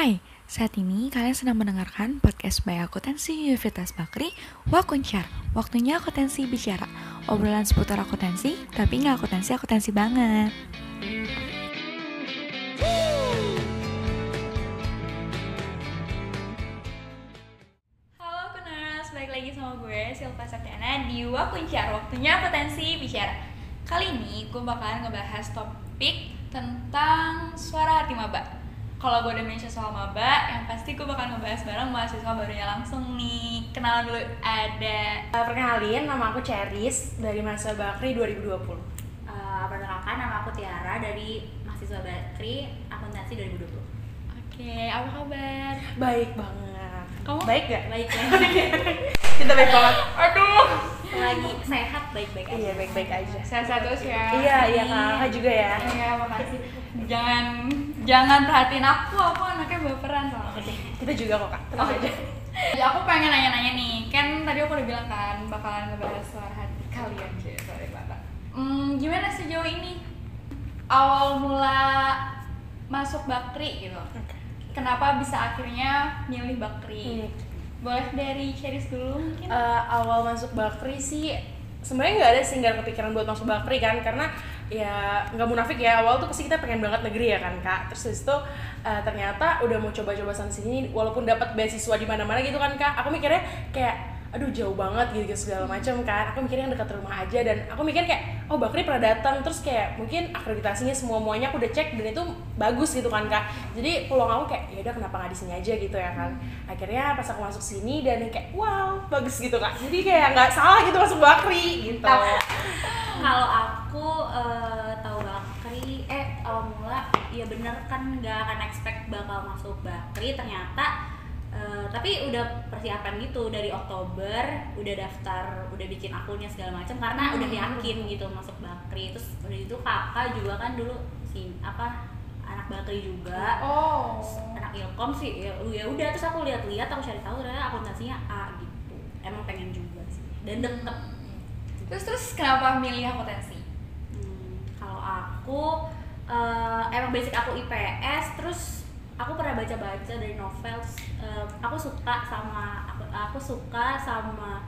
Hai, saat ini kalian sedang mendengarkan podcast by Akuntansi Universitas Bakri, Wakuncar. Waktunya akuntansi bicara. Obrolan seputar akuntansi, tapi nggak akuntansi-akuntansi banget. Halo Kuners, balik lagi sama gue Silva Satyana di Wakuncar. Waktunya akuntansi bicara. Kali ini gue bakalan ngebahas topik tentang suara hati maba kalau gue udah mention soal maba, yang pasti gue bakal ngebahas bareng mahasiswa barunya langsung nih. Kenalan dulu ada Uh, perkenalin, nama aku Cheris dari mahasiswa Bakri 2020 Uh, perkenalkan nama aku Tiara dari mahasiswa Bakri akuntansi 2020 Oke, apa kabar? Baik banget Kamu? Baik gak? baik ya Kita baik banget Aduh. Lagi sehat baik-baik aja Iya, baik-baik aja Sehat-sehat terus ya. Iya, iya kakak juga ya Iya, makasih. Jangan jangan perhatiin aku, aku anaknya baperan soalnya. Kita juga kok kak, tenang Oh, aja Ya, aku pengen nanya-nanya nih. Kan tadi aku udah bilang kan bakalan ngebahas suara hati kalian, cuy. Sorry banget. Hmm, gimana sejauh ini? Awal mula masuk Bakri gitu. Kenapa bisa akhirnya milih Bakri? Hmm. Boleh dari Cheris dulu mungkin? Uh, Awal masuk Bakri sih sebenarnya nggak ada sih nggak kepikiran buat masuk Bakri kan karena ya nggak munafik ya awal tuh pasti kita pengen banget negeri ya kan kak terus itu uh, ternyata udah mau coba-coba sana sini walaupun dapat beasiswa di mana-mana gitu kan kak aku mikirnya kayak aduh jauh banget gitu, segala macam kan. Aku mikirnya yang dekat rumah aja dan aku mikir kayak oh Bakri pernah datang. Terus kayak mungkin akreditasinya semua muanya aku udah cek dan itu bagus gitu kan kak. Jadi peluang aku kayak ya udah kenapa nggak di sini aja? gitu ya kan. Akhirnya pas aku masuk sini dan kayak wow bagus gitu kak. Jadi kayak nggak salah gitu masuk Bakri gitu. Kalau aku uh, tahu Bakri eh awal mula ya bener kan nggak akan expect bakal masuk Bakri. Ternyata uh, tapi udah persiapan gitu dari Oktober udah daftar udah bikin akunnya segala macam karena Hmm. udah yakin gitu masuk Bakri terus udah itu kakak juga kan dulu si apa anak Bakri juga Oh. anak ilkom sih ya ya udah terus aku lihat-lihat aku cari tahu ternyata akuntansinya A gitu emang pengen juga sih dan deket Terus terus kenapa milih akuntansi? Hmm, kalau aku eh, emang basic aku IPS terus aku pernah baca-baca dari novel terus, eh, aku suka sama aku, aku suka sama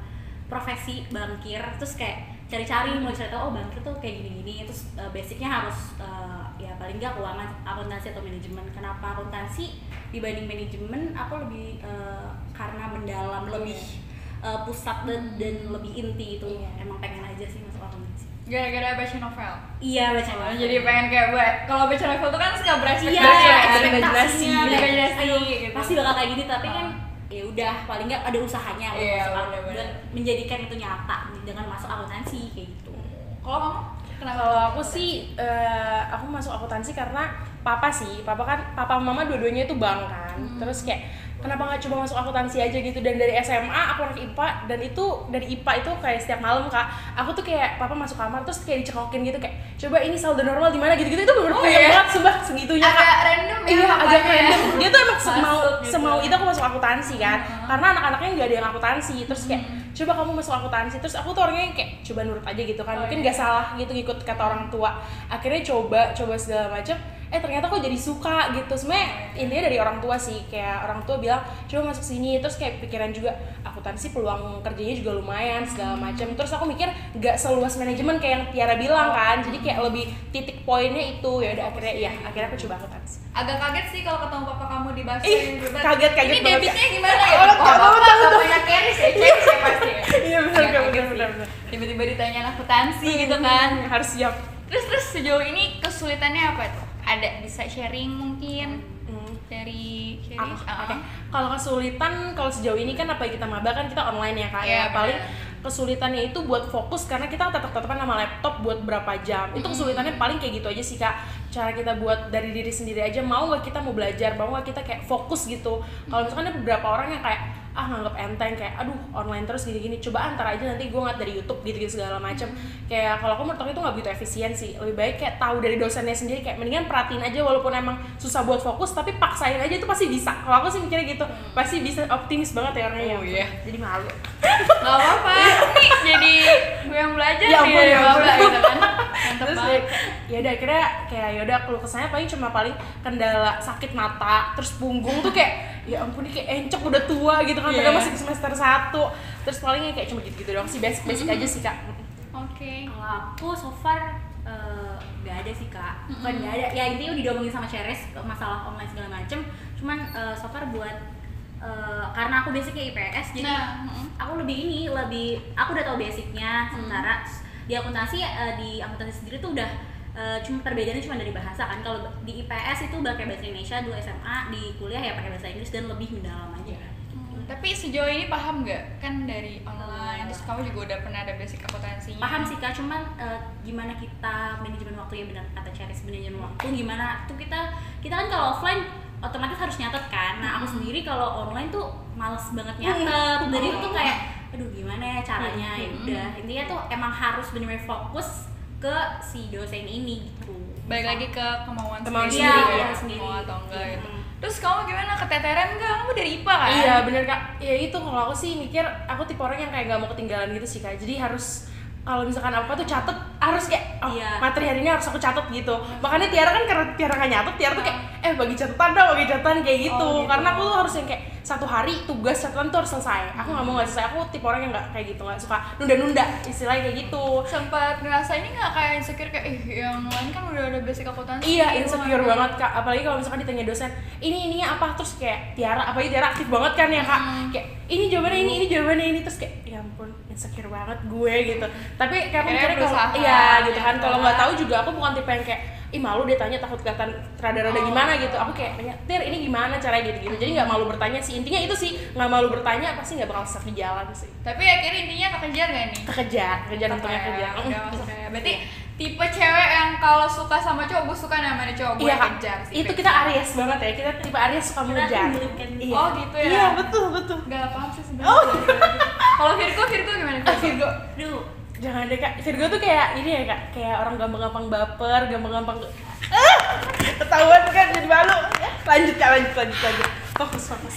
profesi bankir terus kayak cari-cari mau cari tahu oh bankir tuh kayak gini-gini terus eh, basicnya harus eh, ya paling nggak keuangan akuntansi atau manajemen. Kenapa akuntansi dibanding manajemen aku lebih eh, karena mendalam lebih eh, pusat dan, dan lebih inti itu Iya. emang pengen aja sih masuk akuntansi Gara-gara baca novel. Iya baca novel. jadi pengen kayak ba- kalau baca novel tuh kan suka berekspektasi iya ya, ekspektasinya ekspektasi gitu. pasti bakal kayak gini tapi Oh. kan ya udah paling nggak ada usahanya untuk Iya, masuk dan menjadikan itu nyata dengan masuk akuntansi kayak gitu. Kalau kamu kenapa? Kalau aku sih, eh, aku masuk akuntansi karena papa sih, papa kan, papa mama dua-duanya itu bank kan. Hmm. Terus kayak kenapa nggak coba masuk akuntansi aja gitu dan dari SMA aku anak IPA dan itu dari IPA itu kayak setiap malam kak aku tuh kayak papa masuk kamar terus kayak dicekokin gitu kayak coba ini saldo normal di mana gitu gitu itu bener Oh, iya? banget sumpah segitunya kak agak random ya Iya agak papanya. random. Dia tuh emang semau gitu. semau itu aku masuk akuntansi kan. Hmm. Karena anak-anaknya nggak ada yang akuntansi. Terus kayak coba kamu masuk akuntansi. Terus aku tuh orangnya kayak coba nurut aja gitu kan. Oh, Mungkin iya. nggak salah gitu ngikut kata orang tua. Akhirnya coba coba segala macam. Eh ternyata kok jadi suka gitu. Sebenarnya intinya dari orang tua sih. Kayak orang tua bilang coba masuk sini. Terus kayak pikiran juga akuntansi peluang kerjanya juga lumayan segala macam. Terus aku mikir nggak seluas manajemen kayak yang Tiara bilang kan. Jadi kayak lebih titik poinnya itu ya udah akhirnya iya akhirnya aku coba akuntansi. agak kaget sih kalau ketemu papa kamu di bahasa Ih, kaget, kaget ini debitnya gimana ya? Oh, Oh, tahu. bapaknya Keris ya, ya pasti ya? Iya benar benar benar. Tiba-tiba ditanya akuntansi gitu kan. Harus siap. Terus terus sejauh ini kesulitannya apa tuh? Ada bisa sharing mungkin Hmm. dari Aku, Cheris? Oke. Uh-uh. Kalau kesulitan kalau sejauh ini kan apa kita maba kan kita online ya kak. Iya, ya paling kesulitannya itu buat fokus karena kita tetap-tetapan sama laptop buat berapa jam. Itu kesulitannya paling kayak gitu aja sih kak. Cara kita buat dari diri sendiri aja mau nggak kita mau belajar, mau nggak kita kayak fokus gitu. Kalau misalkan ada beberapa orang yang kayak ah nganggap enteng kayak aduh online terus gini-gini coba antar aja nanti gue ngeliat dari YouTube gitu-gitu segala macam kayak kalau aku menurut aku itu nggak butuh efisien sih. Lebih baik kayak tahu dari dosennya sendiri kayak mendingan perhatiin aja walaupun emang susah buat fokus tapi paksain aja itu pasti bisa. Kalau aku sih mikirnya gitu pasti bisa optimis banget ya orangnya. Oh, ya iya. jadi malu. Gak apa-apa, jadi gue yang belajar Ya ampun, ya ampun. Bapak gitu kan. Mantep terus banget ya udah akhirnya kayak ya udah keluh kesahnya paling cuma paling kendala sakit mata terus punggung tuh kayak ya ampun ini kayak encok udah tua gitu kan Iya. padahal masih semester 1 terus palingnya kayak cuma gitu-gitu doang sih basic basic aja sih kak Oke Kalau aku so far nggak ada sih kak, bukan nggak ada. Ya intinya udah diomongin sama Ceres masalah online segala macem. Cuman eh, so far buat eh, karena aku basicnya IPS, jadi Nah, mm. aku lebih ini lebih aku udah tahu basicnya. Sementara di akuntansi eh, di akuntansi sendiri tuh udah eh, cuma perbedaannya cuma dari bahasa kan. Kalau di IPS itu pakai bahasa Indonesia, dulu SMA di kuliah ya pakai bahasa Inggris dan lebih mendalam aja. Hmm, Tapi sejauh ini paham nggak? Kan dari online, terus kamu juga udah pernah ada basic akuntansinya. Paham sih kak. Cuman eh, gimana kita manajemen waktu ya benar kata Ceres manajemen waktu gimana tuh kita kita kan kalau offline otomatis harus nyatet kan. Nah aku sendiri kalau online tuh males banget nyatet. Dari itu tuh kayak aduh gimana ya caranya? Ya udah. Intinya tuh emang harus benar-benar fokus ke si dosen ini gitu Balik lagi ke kemauan Kemauan sendiri, sendiri, ya, iya, mau sendiri. atau enggak gitu Mm. Terus kamu gimana? Keteteran enggak? Kamu dari IPA kan? Iya bener kak, ya itu kalau aku sih mikir aku tipe orang yang kayak gak mau ketinggalan gitu sih kak Jadi harus kalau misalkan apa tuh catet harus kayak oh Iya. materi hari ini harus aku catet gitu makanya Tiara kan karena Tiara gak nyatet Tiara tuh kayak eh bagi catatan dong bagi catatan kayak gitu, Oh, gitu. karena aku tuh harus yang kayak satu hari tugas catatan tuh harus selesai. Aku nggak mau nggak selesai. Aku tipe orang yang nggak kayak gitu nggak suka nunda-nunda istilahnya kayak gitu. Sempat ngerasa ini nggak kayak insecure kayak ih yang lain kan udah ada basic akuntansi Iya insecure nggak ada." banget kak, apalagi kalau misalkan ditanya dosen ini ininya apa? Terus kayak Tiara, apalagi Tiara aktif banget kan ya kak, Hmm. kayak ini jawabannya ini ini jawabannya ini. Terus kayak ya ampun insecure banget gue gitu. Tapi kayak aku berusaha, iya gitu ya kan, kalau nggak tahu juga aku bukan tipe yang kayak ih malu dia tanya takut kelihatan rada-rada Oh. gimana gitu. Aku kayak tanya Tir ini gimana caranya gitu-gitu. Jadi nggak malu bertanya sih. Intinya itu sih nggak malu bertanya pasti nggak bakal sesat di jalan sih. Tapi akhirnya intinya kekejar gak nih? Kekejar, kekejar untungnya Kayak kejar. Udah masuk kayak berarti tipe cewek yang kalau suka sama cowok gue suka namanya cowok gue Iya kejar sih itu kita Aries banget ya, kita tipe Aries suka Kita mengejar. Iya. Oh, gitu ya? Iya betul betul. Gak paham sih sebenarnya Kalau Virgo, Virgo gimana Virgo, Duh, jangan deh kak. Virgo tuh kayak ini ya kak, kayak orang gampang-gampang baper, gampang-gampang. Ah, ketahuan kan jadi malu. Lanjut kak, lanjut, lanjut, lanjut. Fokus, fokus.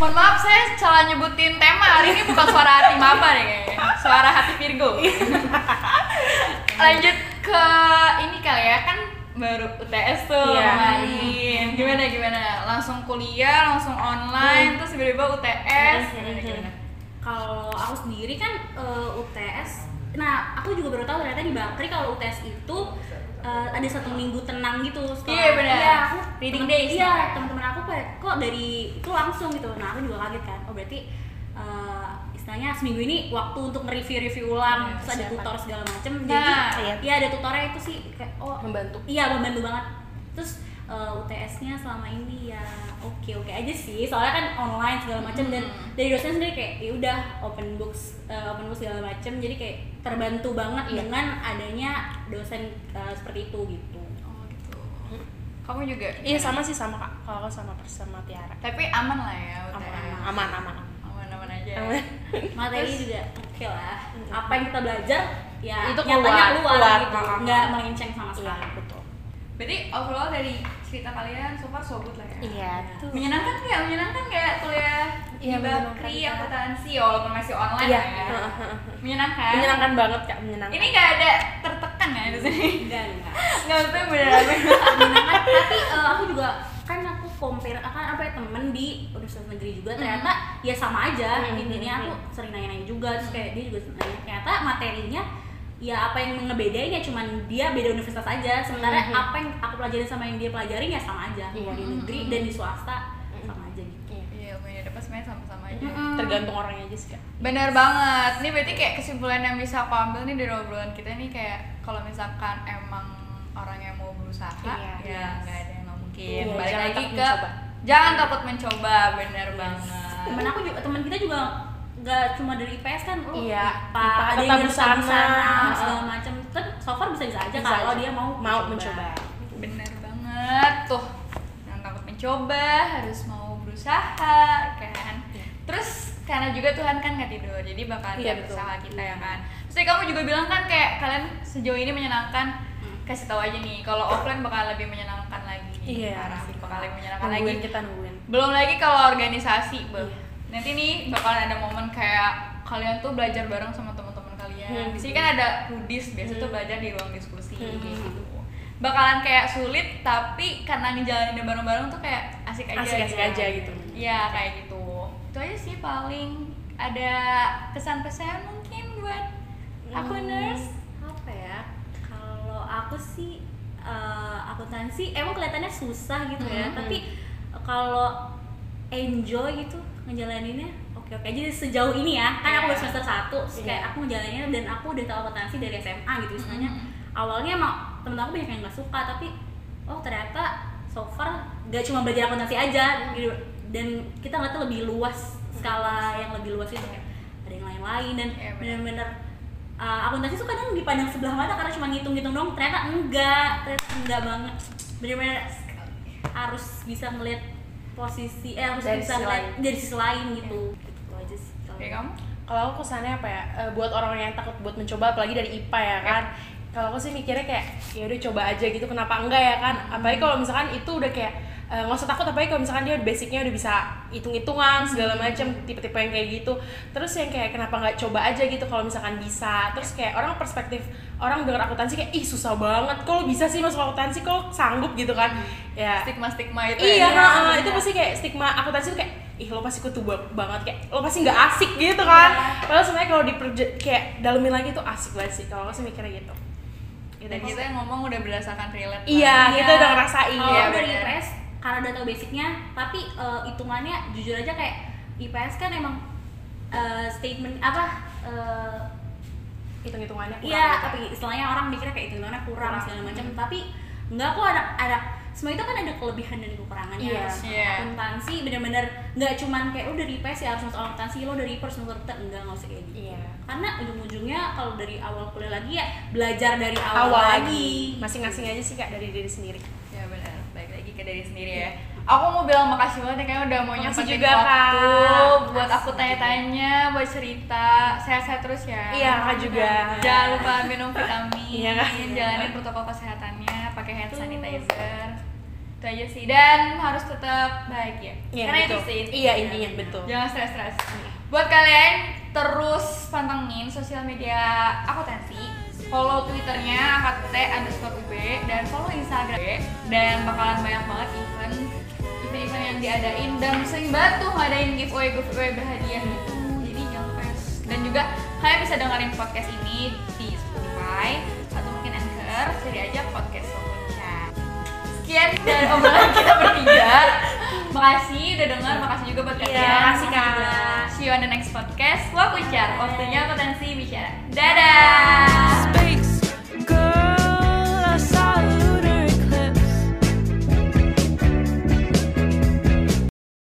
Mohon maaf, saya salah nyebutin tema hari ini bukan suara hati mama deh kayaknya Suara hati Virgo Lanjut ke ini kali ya, kan baru UTS tuh Iya. kemarin Gimana, gimana? Langsung kuliah, langsung online, terus tiba-tiba UTS Gimana, gimana? Kalau aku sendiri kan eh, UTS nah aku juga baru tahu ternyata di Bakri kalau UTS itu eh, ada satu minggu tenang gitu. Setelah Iya, benar. iya, aku Reading temen- days. iya teman-teman aku kok dari itu langsung? gitu. Nah aku juga kaget kan. Oh berarti eh, istilahnya seminggu ini waktu untuk nge-review-review ulang Iya, terus ada tutor segala macem. Nah, jadi iya. iya ada tutornya itu sih kayak oh Membantu. iya membantu banget. Terus eh, UTS-nya selama ini ya oke oke aja sih soalnya kan online segala macam dan Hmm. dari dosen sendiri kayak ya udah open books eh, open books segala macam jadi kayak terbantu banget Iya. dengan adanya dosen eh, seperti itu gitu Oh gitu Kamu juga? Iya sama sih sama kak. Kalau sama sama Tiara. Tapi aman lah ya UTS Aman, aman, aman. Aman-aman aja Aman. materi Terus- juga oke lah apa yang kita belajar ya Itu nyatanya keluar, keluar, keluar. gitu Ah, ah, nggak ah. melenceng sama Iya, sekali betul. Berarti overall dari cerita kalian so far so good lah ya? Iya, tuh. Menyenangkan nggak? Menyenangkan nggak kuliah Iya, di Bakri, akuntansi walaupun masih online Iya. lah ya? Menyenangkan? Menyenangkan banget kak, menyenangkan. Ini nggak ada tertekan ya di sini? enggak enggak Nggak maksudnya beneran menyenangkan tapi eh, aku juga kan aku compare akan apa ya temen di universitas negeri juga ternyata ya sama aja Hmm, intinya hmm, aku sering nanya-nanya juga terus kayak dia juga nanya ternyata materinya ya apa yang ngebedain ya cuman dia beda universitas aja sementara Hmm, hmm. apa yang aku pelajarin sama yang dia pelajarin ya sama aja Iya. mau di negeri dan di swasta sama aja gitu Iya. Iya, ilmunya dapat sebenarnya sama-sama aja Mm-mm. Tergantung orangnya aja sih kak. Bener banget. Ini berarti kayak kesimpulan yang bisa aku ambil nih dari obrolan kita nih kayak kalau misalkan emang orang yang mau berusaha Iya, ya yes. nggak ada yang nggak mungkin. Iya, Balik jangan lagi takut ke mencoba. jangan takut mencoba, bener banget. temen aku juga teman kita juga nggak cuma dari IPS kan lu Iya, IPA, IPA, ada yang dari busana. busana, segala macam kan so far bisa bisa aja Bisa kalau aja. dia mau mau mencoba. Bener banget tuh. Jangan takut mencoba, harus mau berusaha kan. terus karena juga Tuhan kan nggak tidur jadi bakal Iya, lihat betul. usaha kita ya kan terus kamu juga bilang kan kayak kalian sejauh ini menyenangkan Hmm. kasih tahu aja nih kalau offline bakal lebih menyenangkan lagi Iya, Parah, bakal lebih menyenangkan lagi nungguin kita nungguin belum lagi kalau organisasi Beb. Iya. Nanti nih bakal ada momen kayak kalian tuh belajar bareng sama teman-teman kalian Hmm. di sini kan ada rudis biasa tuh Hmm. belajar di ruang diskusi Hmm. gitu bakalan kayak sulit tapi karena ngejalanin bareng-bareng tuh kayak asik aja Asik-asik aja gitu. Iya kayak gitu itu aja sih paling ada kesan-pesan mungkin buat aku Hmm. nurse apa ya kalau aku sih eh, akuntansi emang kelihatannya susah gitu ya Mhm. tapi kalau enjoy gitu ngejalaninnya. Oke oke aja sejauh ini ya. Kan aku Iya. baru semester satu terus kayak aku ngejalaninnya dan aku udah tahu akuntansi dari SMA gitu istilahnya Mhm. awalnya emang temen aku banyak yang nggak suka tapi oh ternyata so far gak cuma belajar akuntansi aja gitu. Dan kita ngeliat tuh lebih luas skala yang lebih luas itu kayak ada yang lain-lain dan Iya, bener-bener uh, akuntansi tuh kadang dipandang sebelah mata karena cuma ngitung-ngitung dong ternyata enggak ternyata enggak banget. Bener-bener harus bisa ngeliat posisi eh harus Dari bisa ngeliat dari sisi lain gitu. Gitu aja sih kalau kayak kamu? Kalau aku kesannya apa ya eh, buat orang yang takut buat mencoba apalagi dari IPA ya kan. Kalau aku sih mikirnya kayak ya udah coba aja gitu kenapa enggak ya kan? Apalagi kalau misalkan itu udah kayak eh, nggak usah takut apalagi kalau misalkan dia basicnya udah bisa hitung hitungan segala macam tipe-tipe yang kayak gitu. Terus yang kayak kenapa nggak coba aja gitu kalau misalkan bisa. Terus kayak orang perspektif orang dengar akuntansi kayak ih susah banget. Kok lo bisa sih masuk akuntansi? Kok sanggup? gitu kan. Ya. Stigma-stigma itu iya ya. nah, itu pasti kayak stigma akuntansi tuh kayak ih lo pasti kutu ba- banget. Kayak lo pasti nggak asik gitu kan. Iya. padahal sebenarnya kalau di kayak dalemin lagi tuh asik banget sih. Kalau sih mikirnya gitu. Dan kita yang ngomong udah berdasarkan relate iya Iya. kita udah ngerasain. Kalau Iya, aku dari bener. Karena udah tahu basicnya tapi eh, hitungannya jujur aja kayak IPS kan emang eh, statement apa eh, hitung hitungannya Iya, tapi istilahnya orang mikirnya kayak hitungannya kurang Kurang. segala macam. Tapi enggak kok ada ada semua itu kan ada kelebihan dan kekurangannya. Iya. Terus Iya. Akuntansi bener-bener nggak cuman kayak lo dari IPS ya harus masuk akuntansi, lo dari IPS masuk akuntansi enggak nggak usah kayak gitu. iya Karena ujung-ujungnya kalau dari awal kuliah lagi ya belajar dari awal, awal lagi. masing-masing aja sih kak dari diri sendiri ya benar ke diri sendiri ya. Aku mau bilang makasih banget ya kayaknya udah mau nyempetin juga, waktu Kak. buat aku tanya-tanya buat cerita. Sehat-sehat terus ya. Iya kak juga. Jangan lupa minum vitamin Iya, Kak. jalanin protokol kesehatannya pakai hand sanitizer. Itu aja sih. Dan harus tetap bahagia. Iya, karena betul. itu sih. Iya, intinya, betul. jangan stres-stres. Buat kalian terus pantengin sosial media akuntansi follow twitternya AKT underscore UB dan follow instagram dan bakalan banyak banget event event-event yang diadain dan sering banget tuh ngadain giveaway giveaway berhadiah gitu jadi jangan lupa ya. dan juga kalian bisa dengerin podcast ini di Spotify atau mungkin Anchor cari aja podcast Sokunca sekian dari obrolan kita bertiga makasih udah denger makasih juga buat kalian Iya, makasih, Kak. See you on the next podcast. Wah Kuncar waktunya potensi bicara dadah